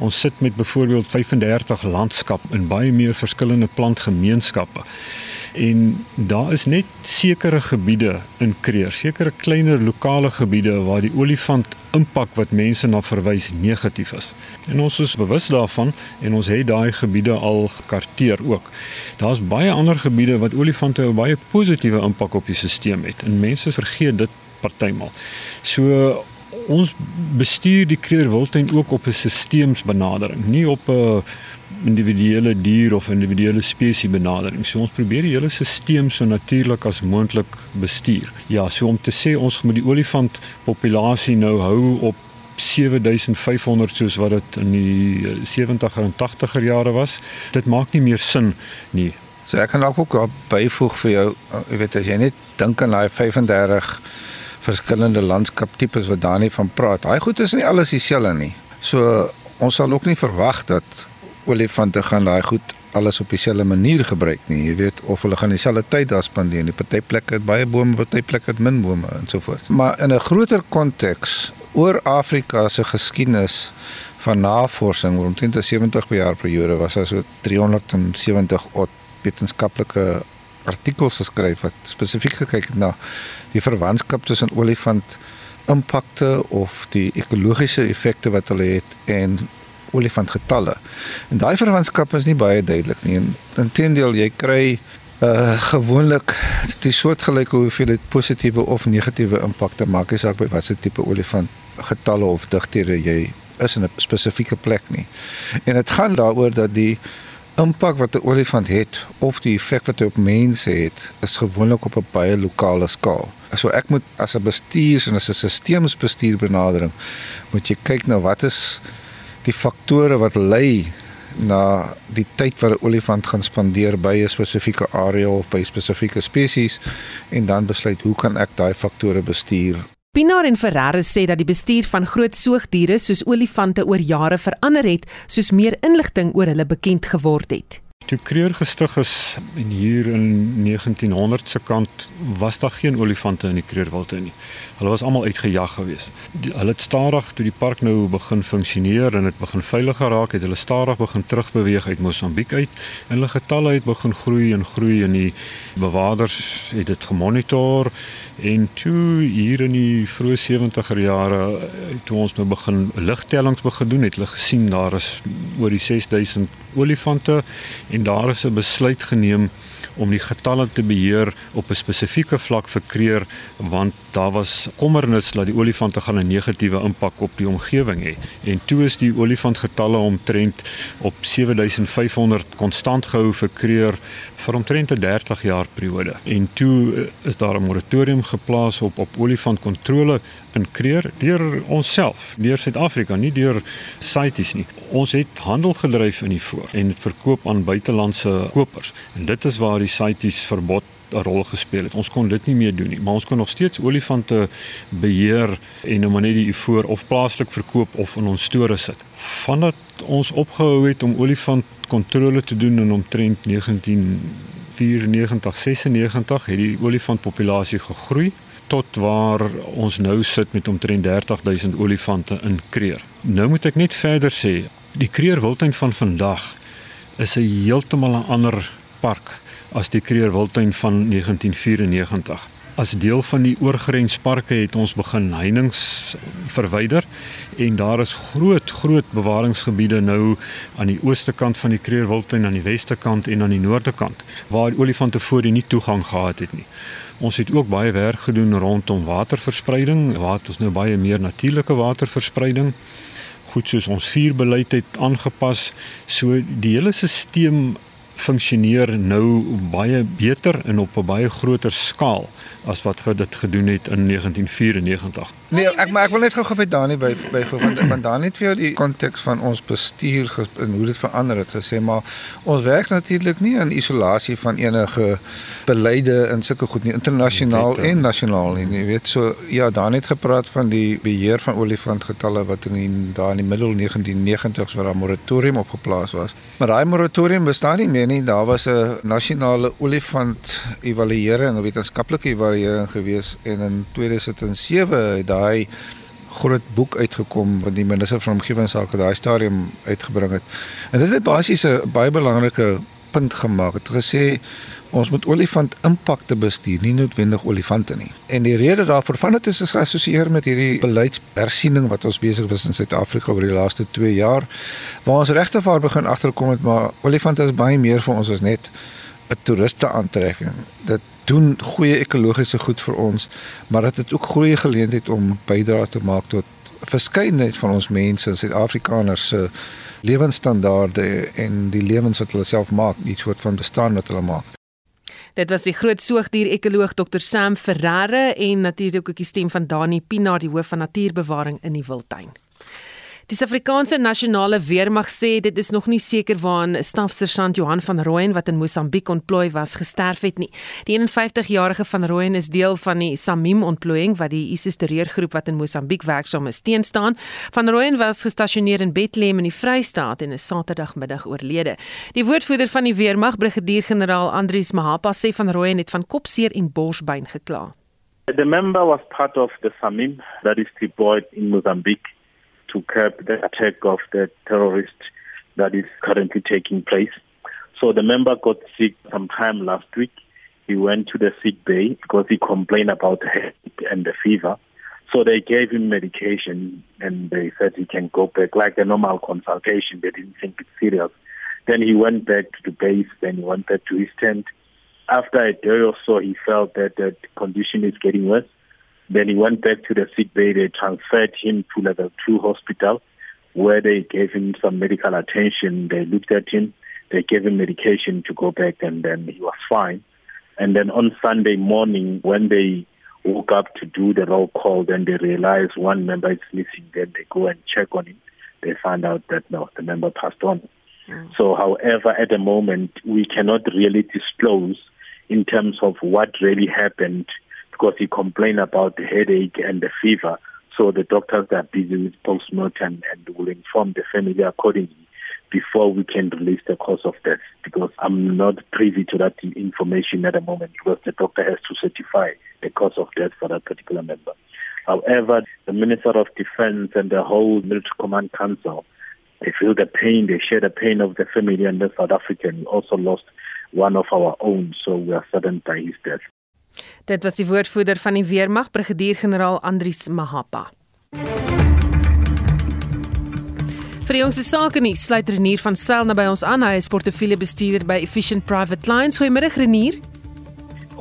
Ons sit met byvoorbeeld 35 landskap in baie meer verskillende plantgemeenskappe. En daar is net sekere gebiede in Kreer, sekere kleiner lokale gebiede waar die olifant impak wat mense na verwys negatief is. En ons is bewus daarvan en ons het daai gebiede al gekarteer ook. Daar's baie ander gebiede wat olifante 'n baie positiewe impak op die stelsel het en mense vergeet dit partymal. So ons bestuur die Kreer Wildtuin ook op 'n stelselsbenadering, nie op 'n individuele dier of individuele spesies benadering. So ons probeer die hele stelsel so natuurlik as moontlik bestuur. Ja, so om te sê ons moet die olifant populasie nou hou op 7500 soos wat dit in die 70er en 80er jare was. Dit maak nie meer sin nie. So ek kan ook byvoeg vir jou, jy weet as jy net dink aan daai 35 verskillende landskaptipes wat Dani van praat. Daai goed is nie alles dieselfde nie. So ons sal ook nie verwag dat olifante gaan daai goed alles op dieselfde manier gebruik nie. Jy weet of hulle gaan dieselfde tyd daar spandeer. Die party plekke het baie bome, party plekke het min bome en so voort. Maar in 'n groter konteks oor Afrika se geskiedenis van navorsing oor omtrent 70 jaar periode was daar so 370 odd wetenskaplike artikels geskryf wat spesifiek gekyk het na die verwantskap tussen olifant impakte of die ekologiese effekte wat hulle het en olifantgetalle. En daai verwantskap is nie baie duidelik nie. Inteendeel, jy kry uh gewoonlik die soortgelyke hoeveelheid positiewe of negatiewe impakte maak nie saak by watter tipe olifant getalle of digthede jy is in 'n spesifieke plek nie. En dit gaan daaroor dat die impak wat 'n olifant het of die effek wat hy op mense het, is gewoonlik op 'n baie lokale skaal. So ek moet as 'n bestuurs en as 'n stelselsbestuur benadering moet jy kyk na wat is die faktore wat lei na die tyd wat 'n olifant gaan spandeer by 'n spesifieke area of by spesifieke spesies en dan besluit hoe kan ek daai faktore bestuur. Pinaar en Ferreira sê dat die bestuur van groot soogdiere soos olifante oor jare verander het soos meer inligting oor hulle bekend geword het. Toe Kreer gestig is en hier in 1900 se kant was daar geen olifante in die Kreerwoud nie. Hulle was almal uitgejag geweest. Hulle het stadig toe die park nou begin funksioneer en dit begin veiliger raak, het hulle stadig begin terugbeweeg uit Mosambiek uit en hulle getalle het begin groei en groei en die bewaarders het dit gemonitor en toe hier in die vroeë 70er jare toe ons nou begin ligtellings begin doen het hulle gesien daar is oor die 6000 olifante en daar is 'n besluit geneem om die getalle te beheer op 'n spesifieke vlak vir kreer want daar was kommernis dat die olifante gaan 'n negatiewe impak op die omgewing hê. En toe is die olifantgetalle omtrent op 7500 konstant gehou vir kreer vir omtrent 'n 30 jaar periode. En toe eh, is daar 'n moratorium geplaas op op olifantkontrole in kreer deur onsself deur Suid-Afrika nie deur CITES nie. Ons het handel gedryf in die voor en dit verkoop aan buitelandse kopers. En dit is waar die CITES verbod 'n rol gespeel het. Ons kon dit nie meer doen nie, maar ons kon nog steeds olifante beheer en nou maar net die voor of plaaslik verkoop of in ons store sit. Vandat ons opgehou het om olifant kontrole te doen in omtrent 1994 96 het die olifantpopulasie gegroei tot waar ons nou sit met omtrent 30000 olifante in Kreer. Nou moet ek net verder sê, die Kreer wildtuin van vandag is 'n heeltemal 'n ander park as die Kreer Wildtuin van 1994. As deel van die oorgrensparke het ons begin heininge verwyder en daar is groot groot bewaringsgebiede nou aan die ooste kant van die Kreer Wildtuin aan die weste kant en aan die noorde kant waar olifante voorheen nie toegang gehad het nie. Ons het ook baie werk gedoen rondom waterverspreiding, waar ons nou baie meer natuurlike waterverspreiding goed soos ons vuurbeleid het aangepas. So die hele stelsel funksioneer nou baie beter en op 'n baie groter skaal as wat dit gedoen het in 1994. Nee, ek maar ek wil net gou-gou by Dani by by want want Dani het vir jou die konteks van ons bestuur en hoe dit verander het gesê maar ons werk natuurlik nie in isolasie van enige beleide in sulke goed nie internasionaal en nasionaal nie jy weet. So ja Dani het gepraat van die beheer van olifantgetalle wat in die, daar in die middel 1990s waar 'n moratorium opgeplaas was. Maar daai moratorium bestaan nie meer nie daar was 'n nasionale olifant evaluering 'n wetenskaplike evaluering gewees en in 2007 het daai groot boek uitgekom wat die minister van omgewingsake daai stadium uitgebring het. En dit het basies 'n baie belangrike punt gemaak. Het gesê ons moet olifant impakte bestuur, nie noodwendig olifante nie. En die rede daarvoor van dit is geassosieer met hierdie beleidshersiening wat ons besig was in Suid-Afrika oor die laaste 2 jaar waar ons regte vaar begin agterkom het maar olifante is baie meer vir ons as net 'n toeriste aantrekking. Dit doen goeie ekologiese goed vir ons, maar dit het ook goeie geleentheid om bydrae te maak tot verskeidenheid van ons mense in Suid-Afrikaners se lewensstandaarde en die lewens wat hulle self maak, die soort van bestaan wat hulle maak. Dit was die groot soogdier-ekoloog Dr Sam Ferreira en natuurlik ook die stem van Dani Pinaar, die hoof van natuurbewaring in die Wildtuin. Die Suid-Afrikaanse Nasionale Weermag sê dit is nog nie seker waaraan stafsersant Johan van Rooyen wat in Mosambiek ontplooi was gesterf het nie. Die 51-jarige van Rooyen is deel van die Samim ontplooiing wat die ISIS terreurgroep wat in Mosambiek werksaam is teenstaan. Van Rooyen was gestasioneer in Bethlehem in die Vrystaat en is Saterdagmiddag oorlede. Die woordvoerder van die Weermag, Brigadier-generaal Andrius Mahapa sê van Rooyen het van kopseer en borsbeen gekla. The member was part of the Samim that is deployed in Mozambique to curb the attack of the terrorist that is currently taking place. So the member got sick sometime last week. He went to the sick bay because he complained about the headache and the fever. So they gave him medication and they said he can go back like a normal consultation. They didn't think it's serious. Then he went back to the base, then he went back to his tent. After a day or so, he felt that the condition is getting worse. Then he went back to the sick bay. They transferred him to level two hospital where they gave him some medical attention. They looked at him. They gave him medication to go back and then he was fine. And then on Sunday morning, when they woke up to do the roll call, then they realized one member is missing. Then they go and check on him. They find out that no, the member passed on. Mm. So, however, at the moment, we cannot really disclose in terms of what really happened because he complained about the headache and the fever. So the doctors are busy with postmortem and will inform the family accordingly. before we can release the cause of death because I'm not privy to that information at the moment because the doctor has to certify the cause of death for that particular member. However, the Minister of Defense and the whole Military Command Council, they feel the pain, they share the pain of the family and the South African. Also lost one of our own, so we are saddened by his death. Dit was die woordvoerder van die weermag, brigadier-generaal Andries Mahapa. Vir die jongste sake nuus sluit Renier van Sail naby ons aan. Hy is portefeuljebestuurder by Efficient Private Clients. Goeiemôre Renier.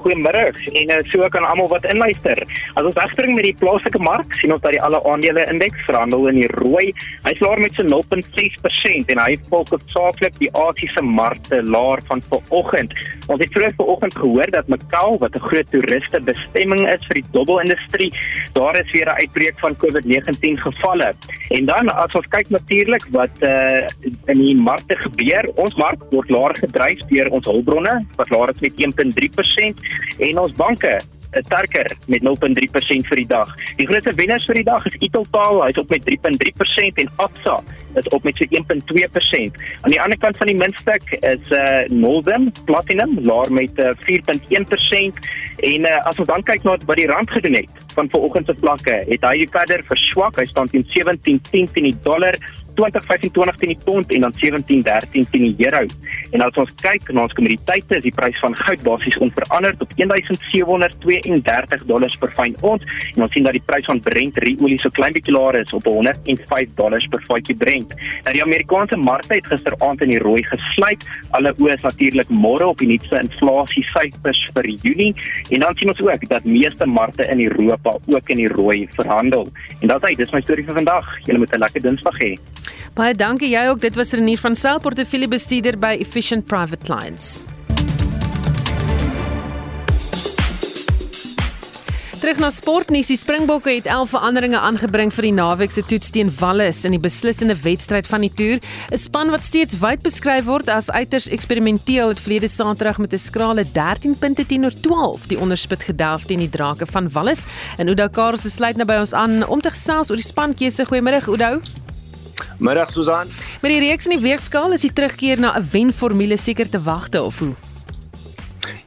Goeiemôre en uh, so kan almal wat inluister. As ons wegspring met die plaaslike mark, sien ons dat die alle aandele indeks verhandel in die rooi. Hy slaar met so 0.6% en hy volg saaklik die Asiëse markte laer van vanoggend. Ons het vroeër vanoggend gehoor dat Macau, wat 'n groot toeriste bestemming is vir die dobbelindustrie, daar is weer 'n uitbreek van COVID-19 gevalle. En dan as ons kyk natuurlik wat uh, in die markte gebeur, ons mark word laer gedryf deur ons hulpbronne wat laer is met 1.3% en ons banke is sterker met 0.3% vir die dag. Die grootste wenners vir die dag is Italtaal, hy's op met 3.3% en Absa is op met so 1.2%. Aan die ander kant van die muntstuk is uh Northern Platinum laer met uh, 4.1% en uh, as ons dan kyk na wat die rand gedoen het van vanoggend se vlakke, het hy verder verswak. Hy staan teen 17.10 teen die dollar 2025 teen die pond en dan 1713 teen die euro. En as ons kyk na ons kommoditeite, is die prys van goud basies onveranderd op 1732 dollars per fyn ons en ons sien dat die prys van Brent olie so klein bietjie laer is op 105 dollars per vatjie Brent. Nou die Amerikaanse markte het gisteraand in die rooi gesluit. Alle oë is natuurlik môre op die nuutste inflasie syfers vir Junie en dan sien ons ook dat meeste markte in Europa ook in die rooi verhandel. En dit is my storie vir vandag. Julle moet 'n lekker Dinsdag hê. Baie dankie jy ook. Dit was Renier van Sail, portefeuljebestuurder by Efficient Private Clients. Terug na sportnuus. Die Springbokke het 11 veranderinge aangebring vir die naweek se toets teen Wallis in die beslissende wedstryd van die toer. 'n Span wat steeds wyd beskryf word as uiters eksperimenteel het verlede Saterdag met 'n skrale 13 punte teenoor 12 die onderspit gedelf teen die Drake van Wallis. En Oudo Karel se sluit nou by ons aan om te gesels oor die spankeuse. Goeiemôre Oudo. Middag Susan. Met die reeks in die weegskaal is die terugkeer na 'n wenformule seker te wagte of hoe?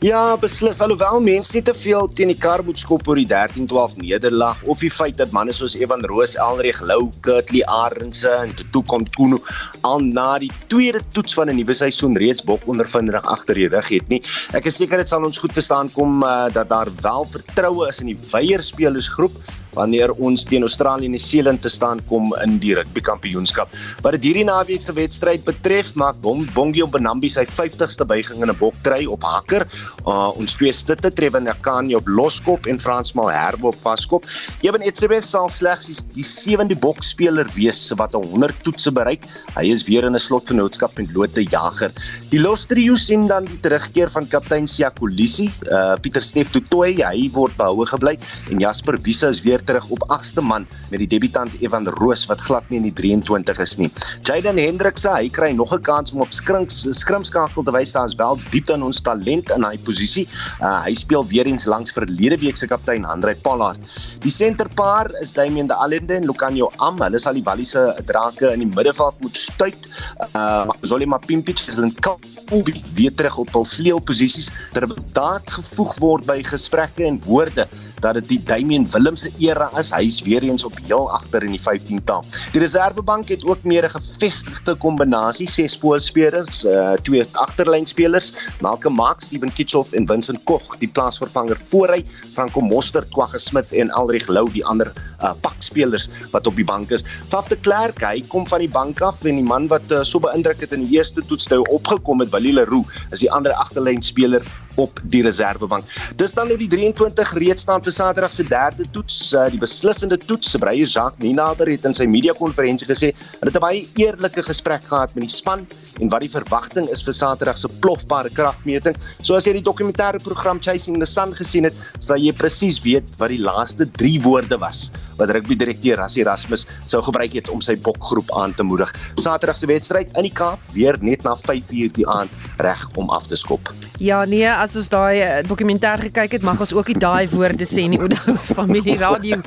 Ja, beslis. Alhoewel mense nie te veel teen die kar moet skop oor die 13-12 nederlaag of die feit dat manne soos Evan Roos, Elreg Lou, Kurtley Arendse en toe kom Kuno al na die tweede toets van 'n nuwe seisoen reeds bok ondervinding agter die rug het nie. Ek is seker dit sal ons goed te staan kom uh, dat daar wel vertroue is in die weierspelersgroep wanneer ons teen Australië en Nieu-Seeland te staan kom in die rugby kampioenskap. Wat dit hierdie naweek se wedstryd betref, maak Bong Bongie op Benambi sy 50ste buiging in 'n boktry op hakker. Uh, ons twee stitte tref in Nakani op loskop en Fransmal Herbo op vaskop. Ewen Etzebeth sal slegs die, die sewende bokspeler wees wat 100 toetse bereik. Hy is weer in 'n slotvennootskap met Lotte Jager. Die Los Trio sien dan die terugkeer van kaptein Siakolisi, uh, Pieter Steef Tutoy, hy word behoue gebly en Jasper Wise is weer terug op 8ste man met die debutant Evan Roos wat glad nie in die 23 is nie. Jaden Hendrikse, hy kry nog 'n kans om op skrinks skrimskakel te wys daar is wel diepte in ons talent in hy posisie. Uh, hy speel weer eens langs verlede week se kaptein Andre Pollard. Die senterpaar is Damian de Allende en Lucanio Am. Hulle sal die Wallis se drake in die middelveld moet stuit. Uh, Zolima Pimpic is in Kobe weer terug op hul vleuelposisies terwyl daad gevoeg word by gesprekke en woorde dat dit die Damian Willem se era is. Hy is weer eens op heel agter in die 15 taal. Die Reservebank het ook meer 'n gevestigde kombinasie, ses voorspelers, uh, twee agterlynspelers, Malcolm Marx, Steven Kitchoff en Vincent Koch, die plaasvervanger voorhy, Franco Mostert, Kwagga Smith en Alrich Lou, die ander uh, pakspelers wat op die bank is. Faf de Klerk, hy kom van die bank af en die man wat uh, so beïndruk het in die eerste toetstou opgekom het, Walile Roo, is die ander agterlynspeler op die reservebank. Dis dan nou die 23 reeds staan vir Saterdag se derde toets, uh, die beslissende toets. Breier Jacques Ninaber het in sy media-konferensie gesê dat hy 'n baie eerlike gesprek gehad met die span en wat die verwagting is vir Saterdag se plofbare kragmeting. So as jy die dokumentêre program Chasing the Sun gesien het, sal jy presies weet wat die laaste 3 woorde was wat rugby direkteur Rassie Erasmus sou gebruik het om sy bokgroep aan te moedig. Saterdag se wedstryd in die Kaap weer net na 5:00 die aand reg om af te skop. Ja nee, as ons daai uh, dokumentêr gekyk het, mag ons ook nie daai woorde sê nie, Oudo, familie radio.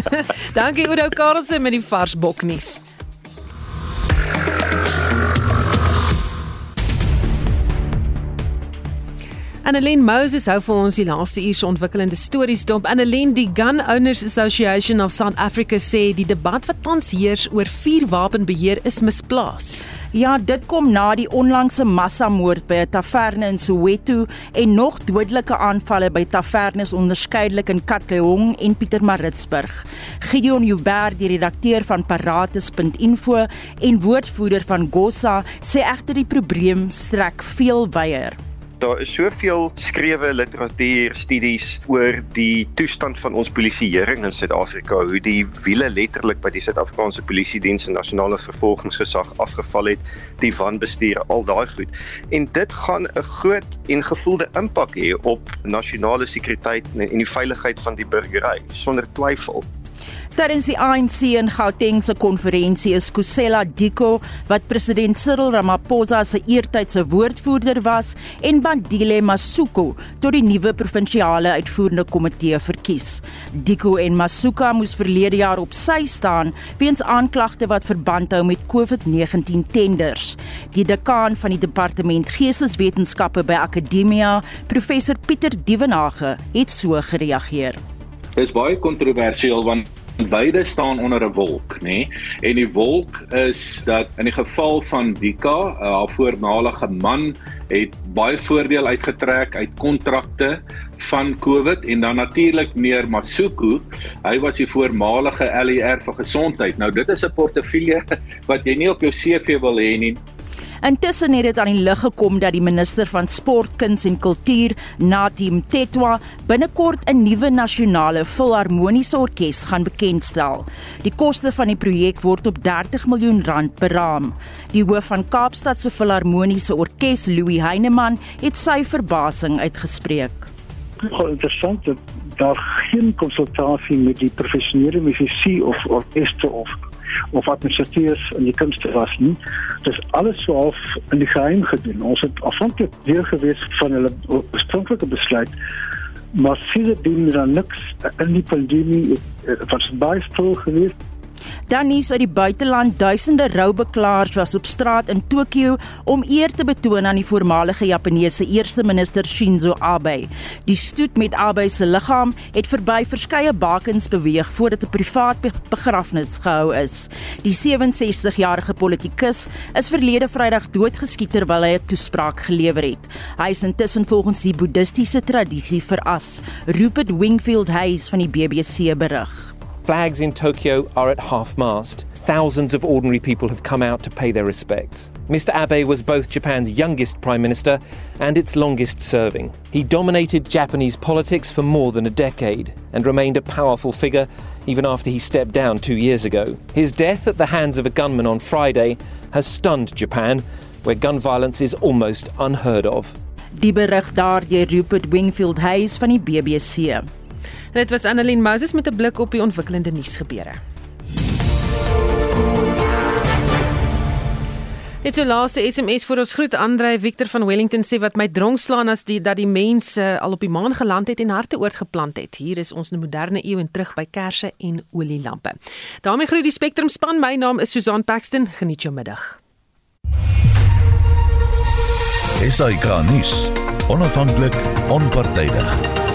Dankie Oudo Karlse met die vars boknuus. Annelien Moses hou vir ons die laaste uur se ontwikkelende stories dop. Annelien, die Gun Owners Association of South Africa sê die debat wat tans heers oor vuurwapenbeheer is misplaas. Ja, dit kom na die onlangse massamoord by 'n taverne in Soweto en nog dodelike aanvalle by tavernes onderskeidelik in Katlehong en Pietermaritzburg. Gideon Joubert, die redakteur van paratus.info en woordvoerder van Gossa, sê egter die probleem strek veel wyer. Daar is soveel skrewe literatuur, studies oor die toestand van ons polisieering in Suid-Afrika, hoe die wiele letterlik by die Suid-Afrikaanse Polisie Diens en Nasionale Vervolgingsgesag afgeval het, die wanbestuur, al daai goed. En dit gaan 'n groot en gevoelde impak hê op nasionale sekuriteit en die veiligheid van die burgery, sonder twyfel. Tydens die ANC in Gauteng se konferensie is Kusela Diko, wat president Cyril Ramaphosa se eertydse woordvoerder was, en Bandile Masuku tot die nuwe provinsiale uitvoerende komitee verkies. Diko en Masuka moes verlede jaar op sy staan weens aanklagte wat verband hou met COVID-19 tenders. Die dekaan van die departement Geesteswetenskappe by Akademia, professor Pieter Dievenage, het so gereageer. Dis baie kontroversieel want beide staan onder 'n wolk, nê? Nee? En die wolk is dat in die geval van Dika, eh, haar voormalige man, het baie voordeel uitgetrek uit kontrakte van COVID en dan natuurlik meneer Masuku, hy was die voormalige LER vir gesondheid. Nou dit is 'n portefeulje wat jy nie op jou CV wil hê nie. Intussen het dit aan die lig gekom dat die minister van Sport, Kuns en Kultuur, Natim Tetwa, binnekort 'n nuwe nasionale filharmoniese orkes gaan bekendstel. Die koste van die projek word op 30 miljoen rand beraam. Die hoof van Kaapstad se filharmoniese orkes, Louis Heineman, het sy verbasing uitgespreek. Nogal interessant dat daar geen konsultasie met die professionele musisi of orkeste of of administrateurs in die kunste was nie. Dis alles so half in die geheim gedoen. Ons het afhanklik deel gewees van hulle oorspronklike besluit maar sien dit dan niks in die pandemie wat baie stil gewees Dan nuus uit die buiteland, duisende roubeklaars was op straat in Tokio om eer te betoon aan die voormalige Japaneese eerste minister Shinzo Abe. Die stoet met Abe se liggaam het verby verskeie bakens beweeg voordat 'n privaat begrafnis gehou is. Die 67-jarige politikus is verlede Vrydag doodgeskiet terwyl hy 'n toespraak gelewer het. Hy is intussen volgens die boeddhistiese tradisie veras. Rupert Wingfield Hayes van die BBC berig. Flags in Tokyo are at half mast. Thousands of ordinary people have come out to pay their respects. Mr. Abe was both Japan's youngest prime minister and its longest serving. He dominated Japanese politics for more than a decade and remained a powerful figure even after he stepped down two years ago. His death at the hands of a gunman on Friday has stunned Japan, where gun violence is almost unheard of. Die berig daar deur Rupert Wingfield Hayes van die BBC. Dit was Annelien Moses met 'n blik op die ontwikkelende nuusgebeure. Dit is 'n laaste SMS vir ons groet Andre Victor van Wellington sê wat my dronk slaan as die dat die mense al op die maan geland het en harte oorgeplant het. Hier is ons 'n moderne eeu en terug by kersse en olielampe. daarmee groet die Spectrum span. My naam is Susan Paxton. Geniet jou middag. SAK nuus. Onafhanklik, onpartydig.